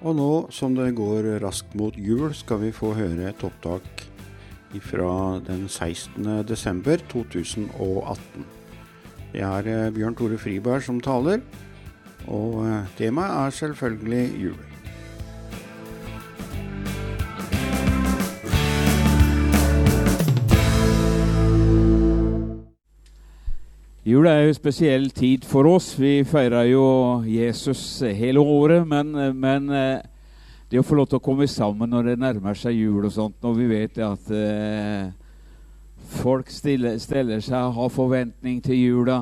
Og nå som det går raskt mot jul, skal vi få høre et opptak fra den 16. desember 2018. Det er eh, Bjørn Tore Friberg som taler, og eh, temaet er selvfølgelig jul. Jul er jo en spesiell tid for oss. Vi feirer jo Jesus hele året. Men, men, eh, det å få lov til å komme sammen når det nærmer seg jul og sånt, når vi vet at eh, folk stiller, steller seg, har forventning til jula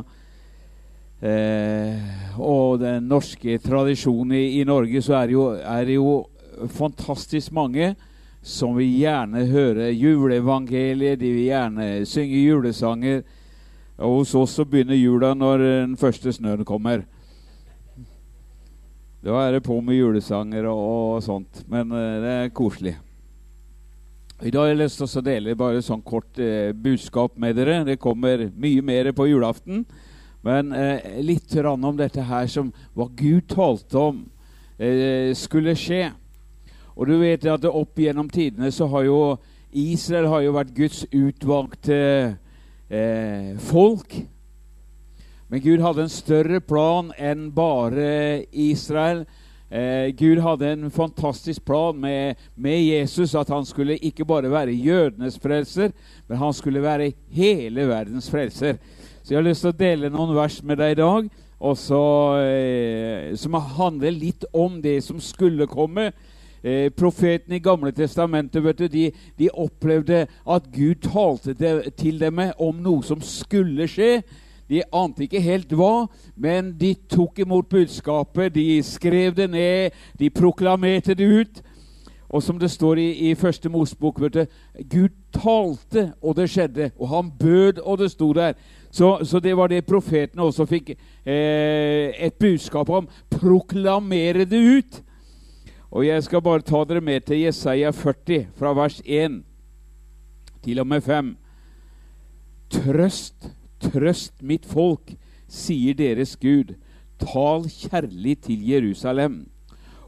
eh, Og den norske tradisjonen i, i Norge, så er det, jo, er det jo fantastisk mange som vil gjerne høre juleevangeliet. De vil gjerne synge julesanger. Og hos oss så begynner jula når den første snøen kommer. Da er det på med julesanger og, og sånt. Men uh, det er koselig. I dag har jeg lyst til å dele bare sånn kort uh, budskap med dere. Det kommer mye mer på julaften. Men uh, litt om dette her som hva Gud talte om skulle skje. Og du vet at opp gjennom tidene så har jo Israel har jo vært Guds utvalgte eh, folk. Men Gud hadde en større plan enn bare Israel. Eh, Gud hadde en fantastisk plan med, med, Jesus, at han skulle ikke bare være jødenes frelser, men han skulle være hele verdens frelser. Så jeg har lyst til å dele noen vers med deg i dag også, eh, som handler litt om det som skulle komme. Eh, profetene i Gamle testamentet vet du, de, de opplevde at Gud talte det, til dem om noe som skulle skje. De ante ikke helt hva, men de tok imot budskapet. De skrev det ned, de proklamerte det ut. Og som det står i, i første Mosebok Gud talte, og det skjedde. Og han bød, og det sto der. Så, så det var det profetene også fikk eh, et budskap om. Proklamere det ut. Og jeg skal bare ta dere med til Jesaja 40, fra vers 1 til og med 5. Trøst, trøst mitt folk, sier deres Gud. Tal kjærlig til Jerusalem,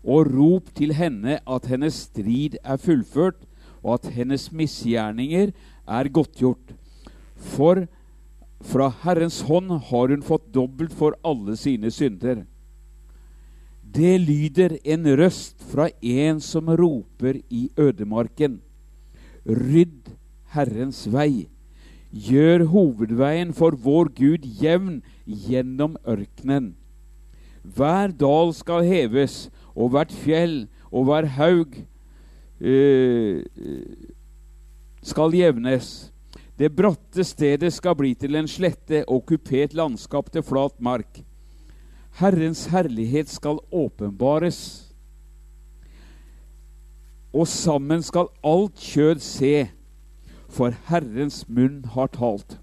og rop til henne at hennes strid er fullført, og at hennes misgjerninger er godtgjort. For fra Herrens hånd har hun fått dobbelt for alle sine synder. Det lyder en røst fra en som roper i ødemarken. Rydd Herrens vei. Gjør hovedveien for vår Gud jevn gjennom ørkenen. Hver dal skal heves, og hvert fjell og hver haug uh, skal jevnes. Det bratte stedet skal bli til en slette og kupert landskap til flat mark. Herrens herlighet skal åpenbares. Og sammen skal alt kjød se, for Herrens munn har talt.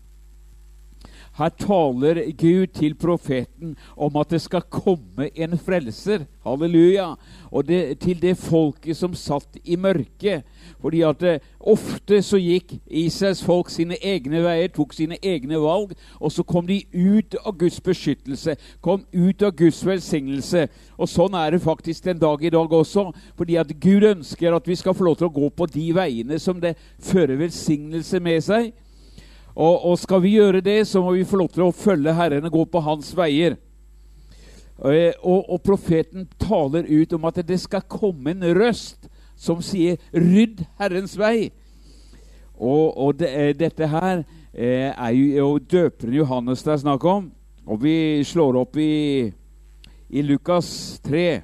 Her taler Gud til profeten om at det skal komme en frelser. Halleluja. Og det, til det folket som satt i mørket. Fordi at det, eh, ofte så gikk Israels folk sine egne veier, tok sine egne valg. Og så kom de ut av Guds beskyttelse, kom ut av Guds velsignelse. Og sånn er det faktisk den dag i dag også. Fordi at Gud ønsker at vi skal få lov til å gå på de veiene som det fører velsignelse med seg. Og, og, skal vi gjøre det, så må vi få lov til å følge Herren og gå på hans veier. Eh, og, og, profeten taler ut om at det skal komme en røst som sier 'rydd Herrens vei'. Og, og det, eh, dette her eh, er jo døperen Johannes det er snakk om. Og vi slår opp i, i Lukas 3.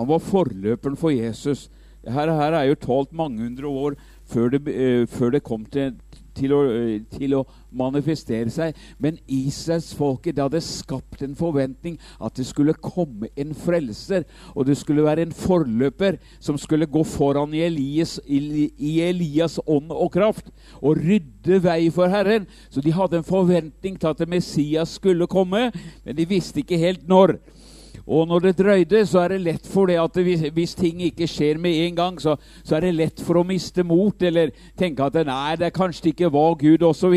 Han var forløperen for Jesus. Dette her er jo talt mange hundre år før det, uh, før det kom til, til, å, uh, til, å, manifestere seg. Men Israelsfolket hadde skapt en forventning at det skulle komme en frelser. Og det skulle være en forløper som skulle gå foran i Elias, i Elias ånd og kraft og rydde vei for Herren. Så de hadde en forventning til at Messias skulle komme, men de visste ikke helt når. Og når det drøyde, så er det lett for det at hvis, hvis ting ikke skjer med en gang, så, så, er det lett for å miste mot eller tenke at nei, det kanskje ikke var Gud osv.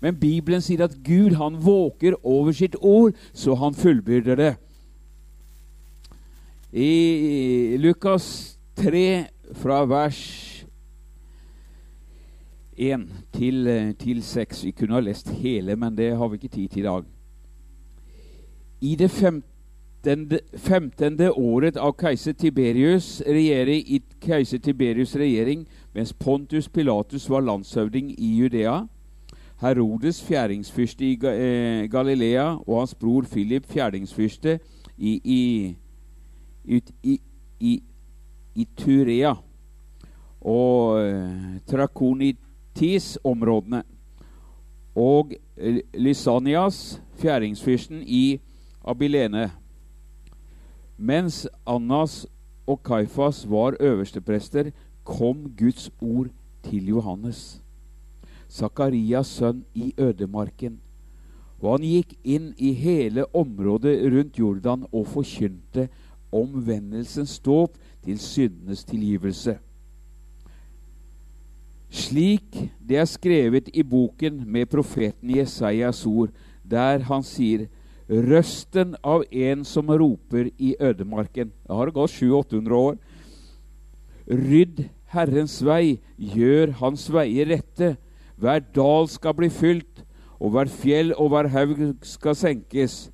Men Bibelen sier at Gud han våker over sitt ord, så han fullbyrder det. I Lukas 3 fra vers 1 til, til 6. Vi kunne ha lest hele, men det har vi ikke tid til i dag. I det femtende, femtende året av keiser Tiberius regjering, keiser Tiberius regjering, mens Pontus Pilatus var landshøvding i Judea, Herodes fjæringsfyrste i eh, Galilea og hans bror Philip fjæringsfyrste i, i, i, i, i Turea og eh, Trakonitis-områdene. Og Lysanias, fjæringsfyrsten i Abilene. Mens Annas og Kaifas var øversteprester, kom Guds ord til Johannes. Sakarias sønn i ødemarken. Og han gikk inn i hele området rundt Jordan og forkynte omvendelsens dåp til syndenes tilgivelse. Slik det er skrevet i boken med profeten Jesajas ord, der han sier Røsten av en som roper i ødemarken. Det har gått 700-800 år. Rydd Herrens vei, gjør hans veier rette. Hver dal skal bli fylt, og hver fjell og hver haug skal senkes.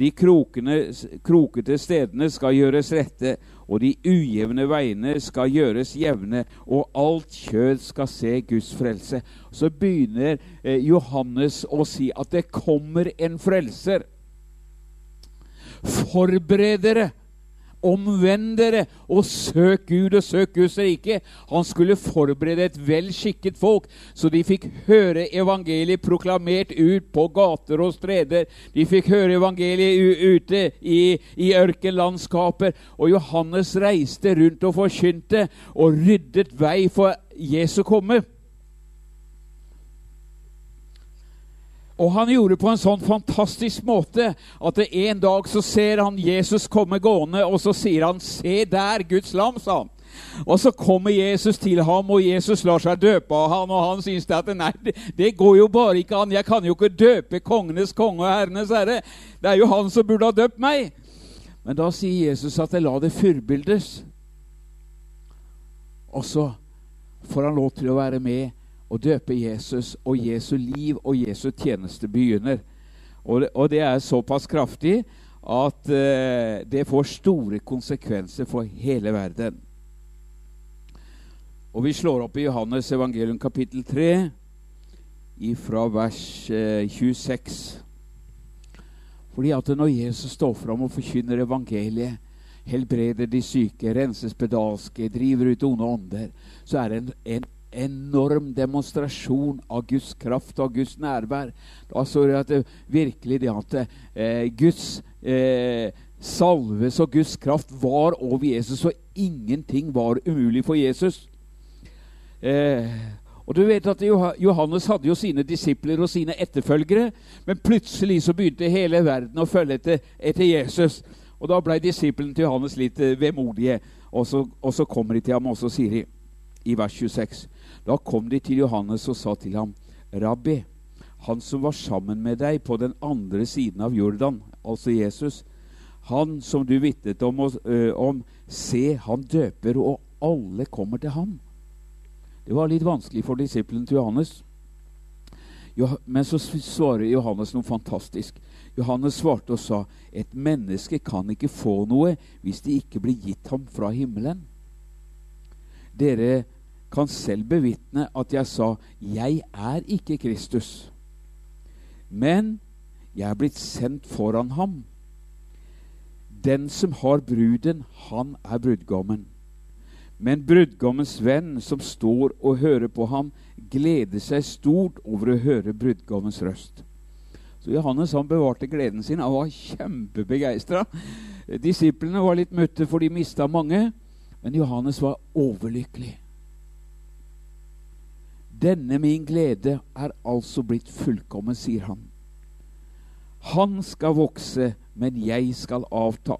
De krokene, krokete stedene skal gjøres rette, og de ujevne veiene skal gjøres jevne, og alt kjød skal se Guds frelse. Så begynner eh, Johannes å si at det kommer en frelser. Forbered dere Omvend dere og søk Gud og søk Guds rike. Han skulle forberede et vel skikket folk, så de fikk høre evangeliet proklamert ut på gater og streder. De fikk høre evangeliet ute i, i ørkenlandskaper. Og Johannes reiste rundt og forkynte og ryddet vei for Jesu komme. Og han gjorde det på en sånn fantastisk måte at en dag så ser han Jesus komme gående, og så sier han 'Se der, Guds lam', sa han. Og så kommer Jesus til ham, og Jesus lar seg døpe av han, og han syns at nei, det, det, går jo bare ikke an. Jeg kan jo ikke døpe kongenes konge og herrenes herre. Det er jo han som burde ha døpt meg. Men da sier Jesus at jeg la det forbildes. Og så får han lov til å være med å døpe Jesus, og Jesu liv og Jesu tjeneste begynner. Og det, og det er såpass kraftig at eh, det får store konsekvenser for hele verden. Og Vi slår opp i Johannes evangelium kapittel 3 fra vers eh, 26. Fordi at når Jesus står fram og forkynner evangeliet, helbreder de syke, renser spedalske, driver ut onde ånder, så er det en, en enorm demonstrasjon av Guds kraft og Guds nærvær. Da så du at det virkelig det at eh, Guds eh, salves og Guds kraft var over Jesus, og ingenting var umulig for Jesus. Eh, og du vet at Johannes hadde jo sine disipler og sine etterfølgere, men plutselig så begynte hele verden å følge etter, etter Jesus. Og da ble disiplene til Johannes litt eh, vemodige, og så, og så kommer de til ham og så sier de i vers 26 da kom de til Johannes og sa til ham, Rabbi, han som var sammen med deg på den andre siden av Jordan, altså Jesus, han som du vitnet om, øh, om, se, han døper, og alle kommer til ham. Det var litt vanskelig for disippelen til Johannes. Men så svarer Johannes noe fantastisk. Johannes svarte og sa, et menneske kan ikke få noe hvis det ikke blir gitt ham fra himmelen. Dere kan selv bevitne at jeg sa 'Jeg er ikke Kristus', men jeg er blitt sendt foran ham. Den som har bruden, han er brudgommen. Men brudgommens venn som står og hører på ham, gleder seg stort over å høre brudgommens røst. Så Johannes han bevarte gleden sin. Han var kjempebegeistra. Disiplene var litt mutte, for de mista mange. Men Johannes var overlykkelig. Denne min glede er altså blitt fullkommen, sier han. Han skal vokse, men jeg skal avta.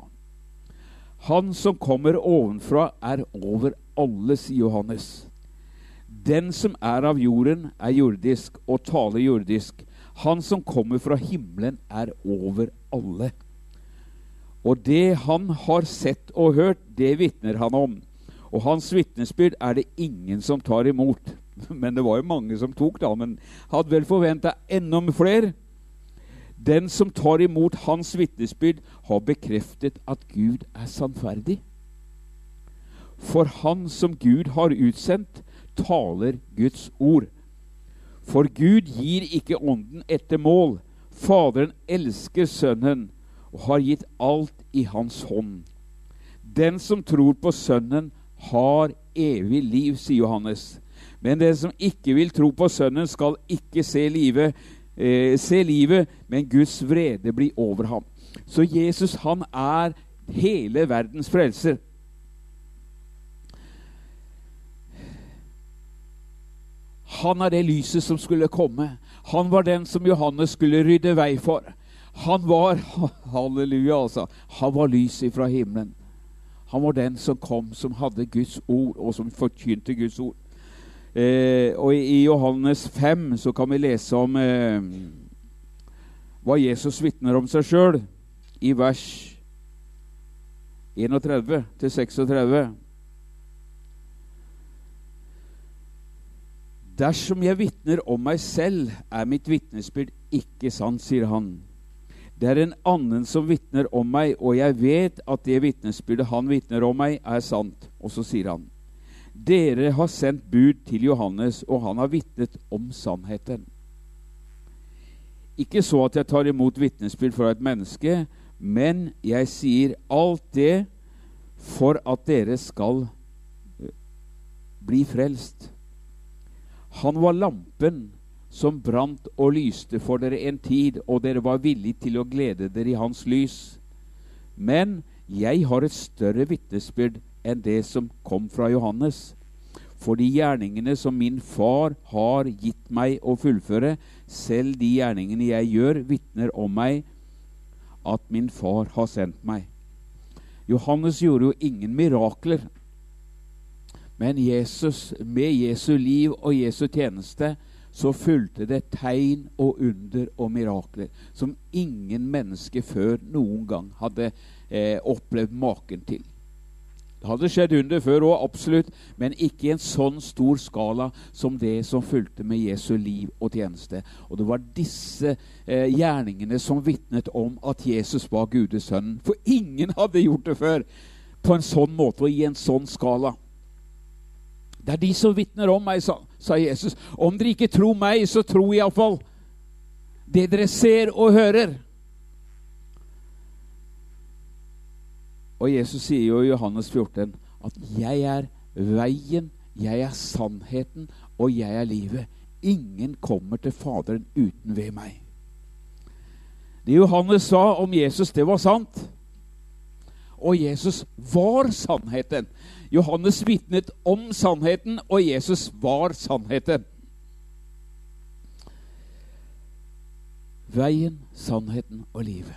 Han som kommer ovenfra, er over alle, sier Johannes. Den som er av jorden, er jordisk og taler jordisk. Han som kommer fra himmelen, er over alle. Og det han har sett og hørt, det vitner han om. Og hans vitnesbyrd er det ingen som tar imot. Men det var jo mange som tok, da. Men hadde vel forventa enda flere. Den som tar imot hans vitnesbyrd, har bekreftet at Gud er sannferdig. For han som Gud har utsendt, taler Guds ord. For Gud gir ikke Ånden etter mål. Faderen elsker Sønnen og har gitt alt i hans hånd. Den som tror på Sønnen, har evig liv, sier Johannes. Men den som ikke vil tro på Sønnen, skal ikke se livet, eh, se livet, men Guds vrede blir over ham. Så Jesus, han er hele verdens frelser. Han er det lyset som skulle komme. Han var den som Johannes skulle rydde vei for. Han var halleluja altså, han var lyset fra himmelen. Han var den som kom, som hadde Guds ord, og som forkynte Guds ord. Eh, og i, Johannes 5 så kan vi lese om eh, hva Jesus vitner om seg sjøl, i vers 31 36. Dersom jeg vitner om meg selv, er mitt vitnesbyrd ikke sant, sier han. Det er en annen som vitner om meg, og jeg vet at det vitnesbyrdet han vitner om meg, er sant. Og så sier han, dere har sendt bud til Johannes, og han har vitnet om sannheten. Ikke så at jeg tar imot vitnesbyrd fra et menneske, men jeg sier alt det for at dere skal eh, bli frelst. Han var lampen som brant og lyste for dere en tid, og dere var villige til å glede dere i hans lys. Men jeg har et større vitnesbyrd enn det som kom fra Johannes. For de gjerningene som min far har gitt meg å fullføre, selv de gjerningene jeg gjør, vitner om meg at min far har sendt meg. Johannes gjorde jo ingen mirakler. Men Jesus, med Jesu liv og Jesu tjeneste, så fulgte det tegn og under og mirakler som ingen mennesker før noen gang hadde eh, opplevd maken til. Det hadde skjedd under før òg, absolutt, men ikke i en sånn stor skala som det som fulgte med Jesu liv og tjeneste. Og det var disse eh, gjerningene som vitnet om at Jesus var Gudes sønn. For ingen hadde gjort det før på en sånn måte og i en sånn skala. Det er de som vitner om meg, sa, sa Jesus. Om dere ikke tror meg, så tro iallfall det dere ser og hører. Og Jesus sier jo i Johannes 14 at 'jeg er veien, jeg er sannheten, og jeg er livet'. Ingen kommer til Faderen uten ved meg. Det Johannes sa om Jesus, det var sant. Og Jesus var sannheten. Johannes vitnet om sannheten, og Jesus var sannheten. Veien, sannheten og livet.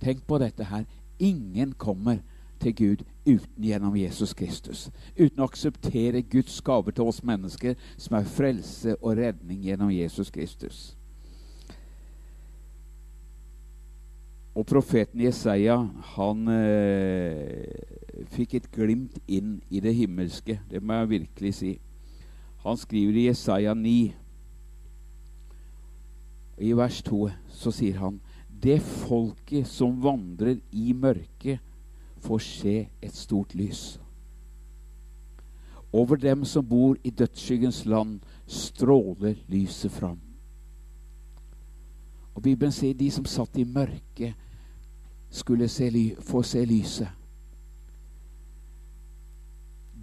Tenk på dette her. Ingen kommer til Gud uten gjennom Jesus Kristus. Uten å akseptere Guds gave til oss mennesker, som er frelse og redning gjennom Jesus Kristus. Og profeten Jesaja, han eh, fikk et glimt inn i det himmelske. Det må jeg virkelig si. Han skriver i Jesaja 9, i vers 2, så sier han Det folket som vandrer i mørket, får se et stort lys. Over dem som bor i dødsskyggens land, stråler lyset fram. Og Bibelen sier de som satt i mørket, skulle se få se lyset.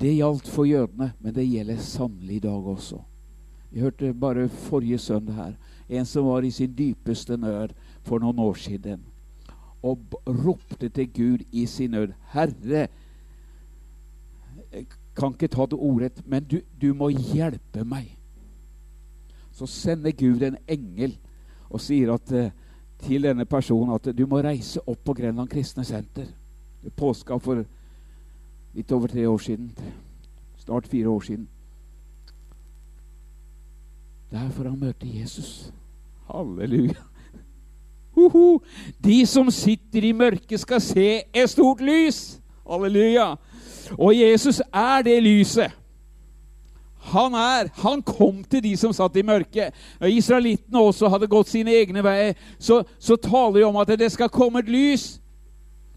Det gjaldt for jødene, men det gjelder sannelig i dag også. Vi hørte bare forrige søndag her en som var i sin dypeste nød for noen år siden, og ropte til Gud i sin nød. 'Herre, jeg kan ikke ta det ordrett, men du, du må hjelpe meg.' Så sender Gud en engel og sier at, eh, til denne personen at du må reise opp på Grenland kristne senter. Påska for litt over tre år siden. Snart fire år siden. Der får han møte Jesus. Halleluja. Hoho. De som sitter i mørket, skal se et stort lys. Halleluja. Og Jesus er det lyset. Han er, han kom til de som satt i mørket. Når israelittene også hadde gått sine egne veier, så, så taler de om at det skal komme et lys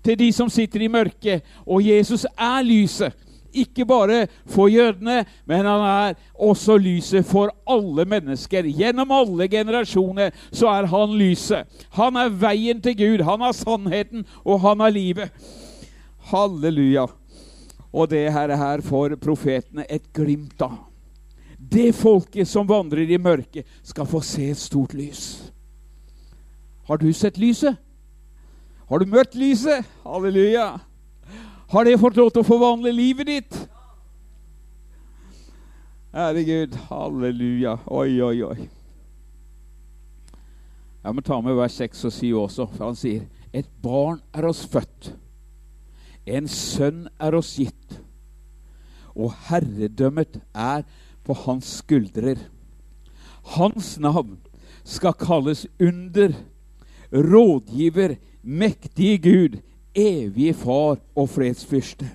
til de som sitter i mørket. Og Jesus er lyset. Ikke bare for jødene, men han er også lyset for alle mennesker. Gjennom alle generasjoner så er han lyset. Han er veien til Gud. Han er sannheten, og han er livet. Halleluja. Og det her, får profetene et glimt av. Det folket som vandrer i mørket, skal få se et stort lys. Har du sett lyset? Har du møtt lyset? Halleluja. Har det fått lov til å forvandle livet ditt? Herregud, halleluja. Oi, oi, oi. Jeg må ta med vers 6 og 7 også, for han sier et barn er oss født, en sønn er oss gitt, og herredømmet er på hans skuldrer. Hans navn skal kalles under, rådgiver, mektige Gud, evige Far og fredsfyrste.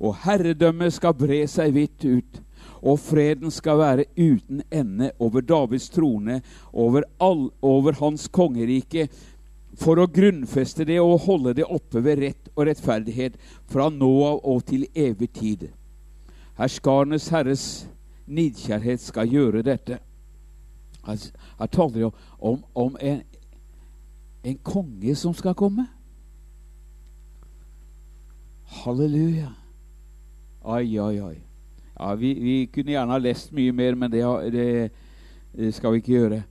Og herredømmet skal bre seg vidt ut, og freden skal være uten ende over Davids trone, over, all, over hans kongerike, for å grunnfeste det og holde det oppe ved rett og rettferdighet fra nå av og til evig tid. Herskarenes Herres nidkjærhet skal gjøre dette. Her, her taler vi om, om en, en konge som skal komme. Halleluja. Oi, oi, oi. Ja, vi, vi, kunne gjerne ha lest mye mer, men det, det, det, skal vi ikke gjøre.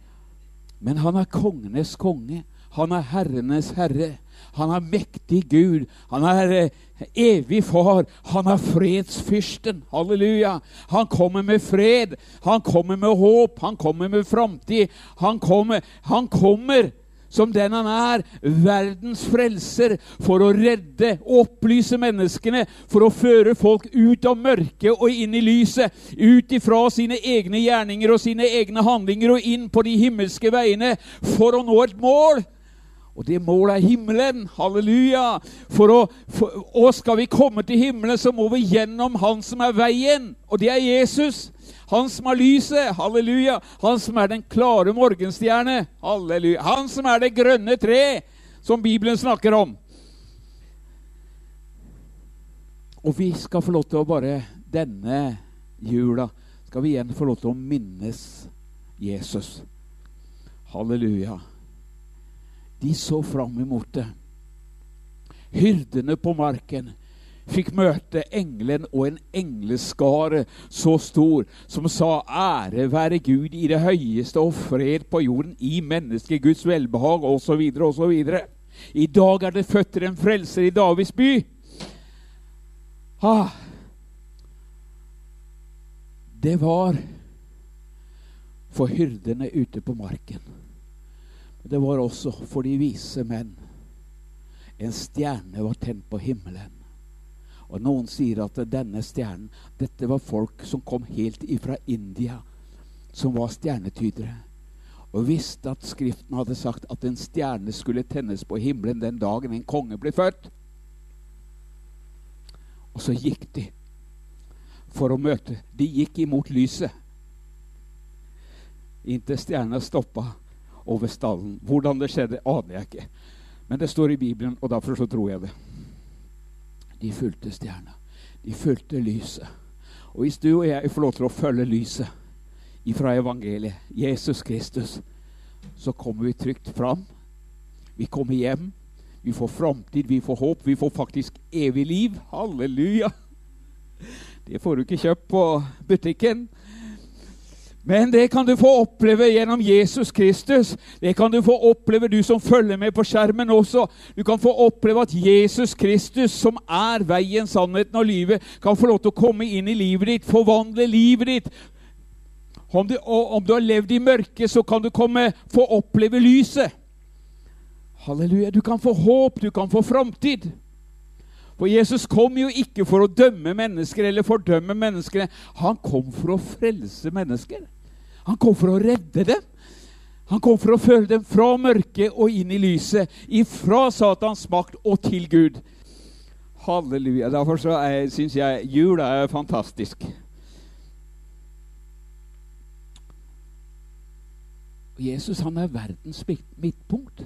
Men han er kongenes konge. Han er herrenes herre. Han er mektig Gud. Han er eh, evig far. Han er fredsfyrsten. Halleluja. Han kommer med fred. Han kommer med håp. Han kommer med framtid. Han kommer, han kommer som den han er, verdens frelser, for å redde, og opplyse menneskene, for å føre folk ut av mørket og inn i lyset, ut ifra sine egne gjerninger og sine egne handlinger og inn på de himmelske veiene, for å nå et mål. Og det målet er himmelen. Halleluja. For å, for, og skal vi komme til himmelen, så må vi gjennom Han som er veien, og det er Jesus. Han som er lyset, halleluja. Han som er den klare morgenstjerne, halleluja. Han som er det grønne tre, som Bibelen snakker om. Og vi skal få lov til å bare denne jula skal vi igjen få lov til å minnes Jesus. Halleluja. De så fram imot det. Hyrdene på marken fikk møte engelen og en engleskare så stor, som sa 'Ære være Gud i det høyeste og fred på jorden i mennesket Guds velbehag', osv., osv. I dag er det født en frelser i Davids by. Ah. Det var for hyrdene ute på marken. Det var også for de vise menn. En stjerne var tent på himmelen. Og Noen sier at denne stjernen Dette var folk som kom helt ifra India, som var stjernetydere. Og visste at Skriften hadde sagt at en stjerne skulle tennes på himmelen den dagen en konge ble født. Og så gikk de for å møte. De gikk imot lyset. Inntil stjerna stoppa over stallen. Hvordan det skjedde, aner jeg ikke. Men det står i Bibelen, og derfor så tror jeg det. De fulgte stjerna. De fulgte lyset. Og hvis du og jeg får lov til å følge lyset ifra evangeliet, Jesus Kristus, så kommer vi trygt fram. Vi kommer hjem. Vi får framtid, vi får håp, vi får faktisk evig liv. Halleluja! Det får du ikke kjøpt på butikken. Men det kan du få oppleve gjennom Jesus Kristus. Det kan du få oppleve, du som følger med på skjermen også. Du kan få oppleve at Jesus Kristus, som er veien, sannheten og livet, kan få lov til å komme inn i livet ditt, forvandle livet ditt. Om du, om du har levd i mørket, så kan du komme, få oppleve lyset. Halleluja. Du kan få håp, du kan få framtid. For Jesus kom jo ikke for å dømme mennesker eller fordømme mennesker. Han kom for å frelse mennesker. Han kom for å redde dem. Han kom for å føre dem fra mørket og inn i lyset, ifra Satans makt og til Gud. Halleluja. Derfor syns jeg jul er fantastisk. Jesus han er verdens midtpunkt.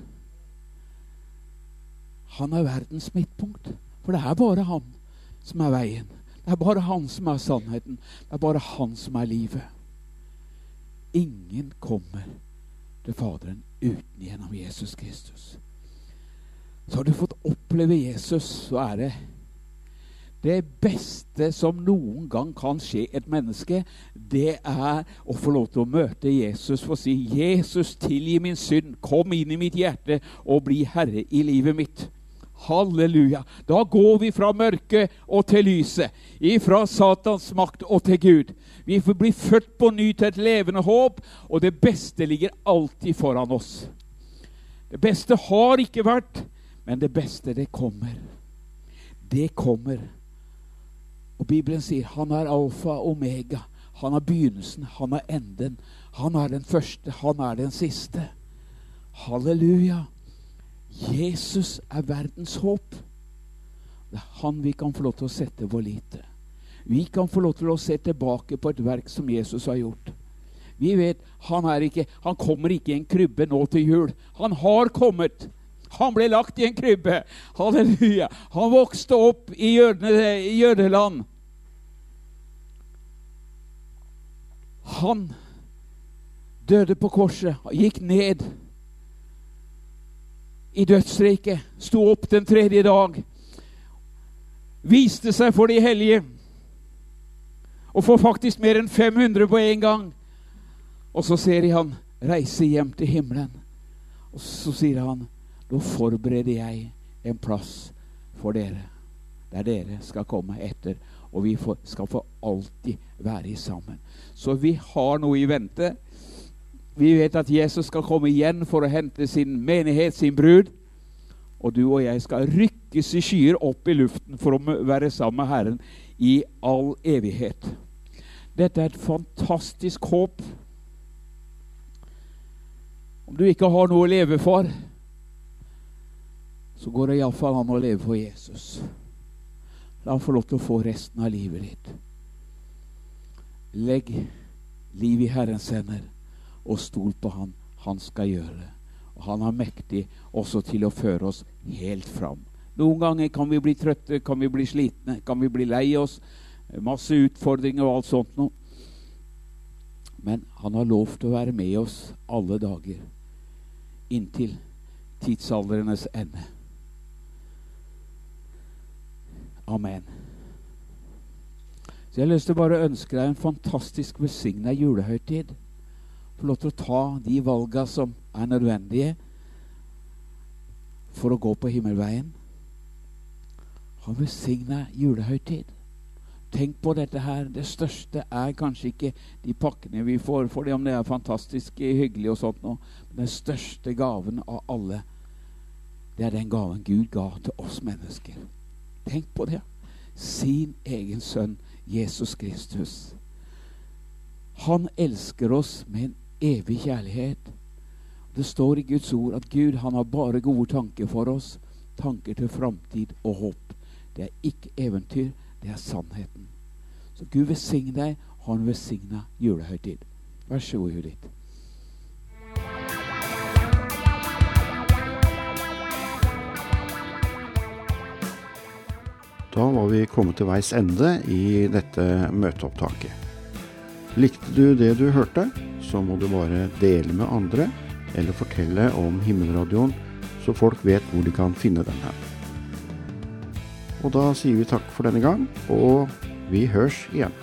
Han er verdens midtpunkt. For det er bare han som er veien. Det er bare han som er sannheten. Det er bare han som er livet. Ingen kommer til Faderen uten gjennom Jesus Kristus. Så har du fått oppleve Jesus, så er det det beste som noen gang kan skje et menneske, det er å få lov til å møte Jesus og si 'Jesus, tilgi min synd. Kom inn i mitt hjerte og bli herre i livet mitt.' Halleluja. Da går vi fra mørket og til lyset. Ifra Satans makt og til Gud. Vi får bli født på ny til et levende håp, og det beste ligger alltid foran oss. Det beste har ikke vært, men det beste, det kommer. Det kommer. Og Bibelen sier han er alfa og omega. Han er begynnelsen, han er enden. Han er den første, han er den siste. Halleluja. Jesus er verdens håp. Det er han vi kan få lov til å sette vår lit til. Vi kan få lov til å se tilbake på et verk som Jesus har gjort. Vi vet han, ikke, han kommer ikke i en krybbe nå til jul. Han har kommet. Han ble lagt i en krybbe. Halleluja. Han vokste opp i jødeland. Han døde på korset, gikk ned i dødsriket, sto opp den tredje dag, viste seg for de hellige, og får faktisk mer enn 500 på en gang. Og så ser de han reise hjem til himmelen. Og så sier han, nå forbereder jeg en plass for dere, der dere skal komme etter. Og vi skal for alltid være sammen. Så vi har noe i vente. Vi vet at Jesus skal komme igjen for å hente sin menighet, sin brud. Og du og jeg skal rykkes i skyer opp i luften for å være sammen med Herren i all evighet. Dette er et fantastisk håp. Om du ikke har noe å leve for, så går det iallfall an å leve for Jesus. La ham få lov til å få resten av livet ditt. Legg liv i Herrens hender og stol på Han. Han skal gjøre det. Og han er mektig også til å føre oss helt fram. Noen ganger kan vi bli trøtte, kan vi bli slitne, kan vi bli lei oss. Masse utfordringer og alt sånt noe. Men han har lov til å være med oss alle dager inntil tidsaldrenes ende. Amen. Så jeg har lyst til å bare ønske deg en fantastisk besigna julehøytid få lov til å ta de valga som er nødvendige for å gå på himmelveien. Han velsigna julehøytid. Tenk på dette her. Det største er kanskje ikke de pakkene vi får, for om det er fantastisk hyggelig og sånt noe. Men den største gaven av alle, det er den gaven Gud ga til oss mennesker. Tenk på det. Sin egen sønn Jesus Kristus. Han elsker oss med en evig kjærlighet. Det står i Guds ord at Gud han har bare gode tanker for oss. Tanker til framtid og håp. Det er ikke eventyr, det er sannheten. Så Gud velsigne deg. Ha en velsigna julehøytid. Vær så god, Judith. Da var vi kommet til veis ende i dette møteopptaket. Likte du det du hørte? Så må du bare dele med andre, eller fortelle om Himmelradioen, så folk vet hvor de kan finne den her. Og da sier vi takk for denne gang, og vi hørs igjen.